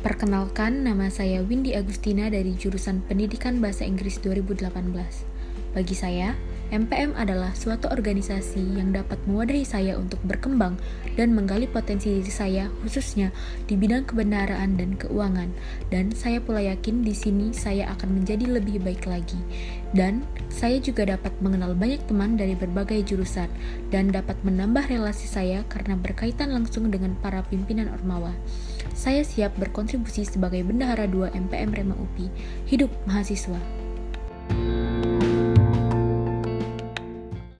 Perkenalkan, nama saya Windy Agustina dari jurusan Pendidikan Bahasa Inggris 2018. Bagi saya, MPM adalah suatu organisasi yang dapat mewadahi saya untuk berkembang dan menggali potensi diri saya khususnya di bidang kebenaran dan keuangan. Dan saya pula yakin di sini saya akan menjadi lebih baik lagi. Dan saya juga dapat mengenal banyak teman dari berbagai jurusan dan dapat menambah relasi saya karena berkaitan langsung dengan para pimpinan Ormawa. Saya siap berkontribusi sebagai bendahara 2 MPM Rema UPI. Hidup mahasiswa. thank you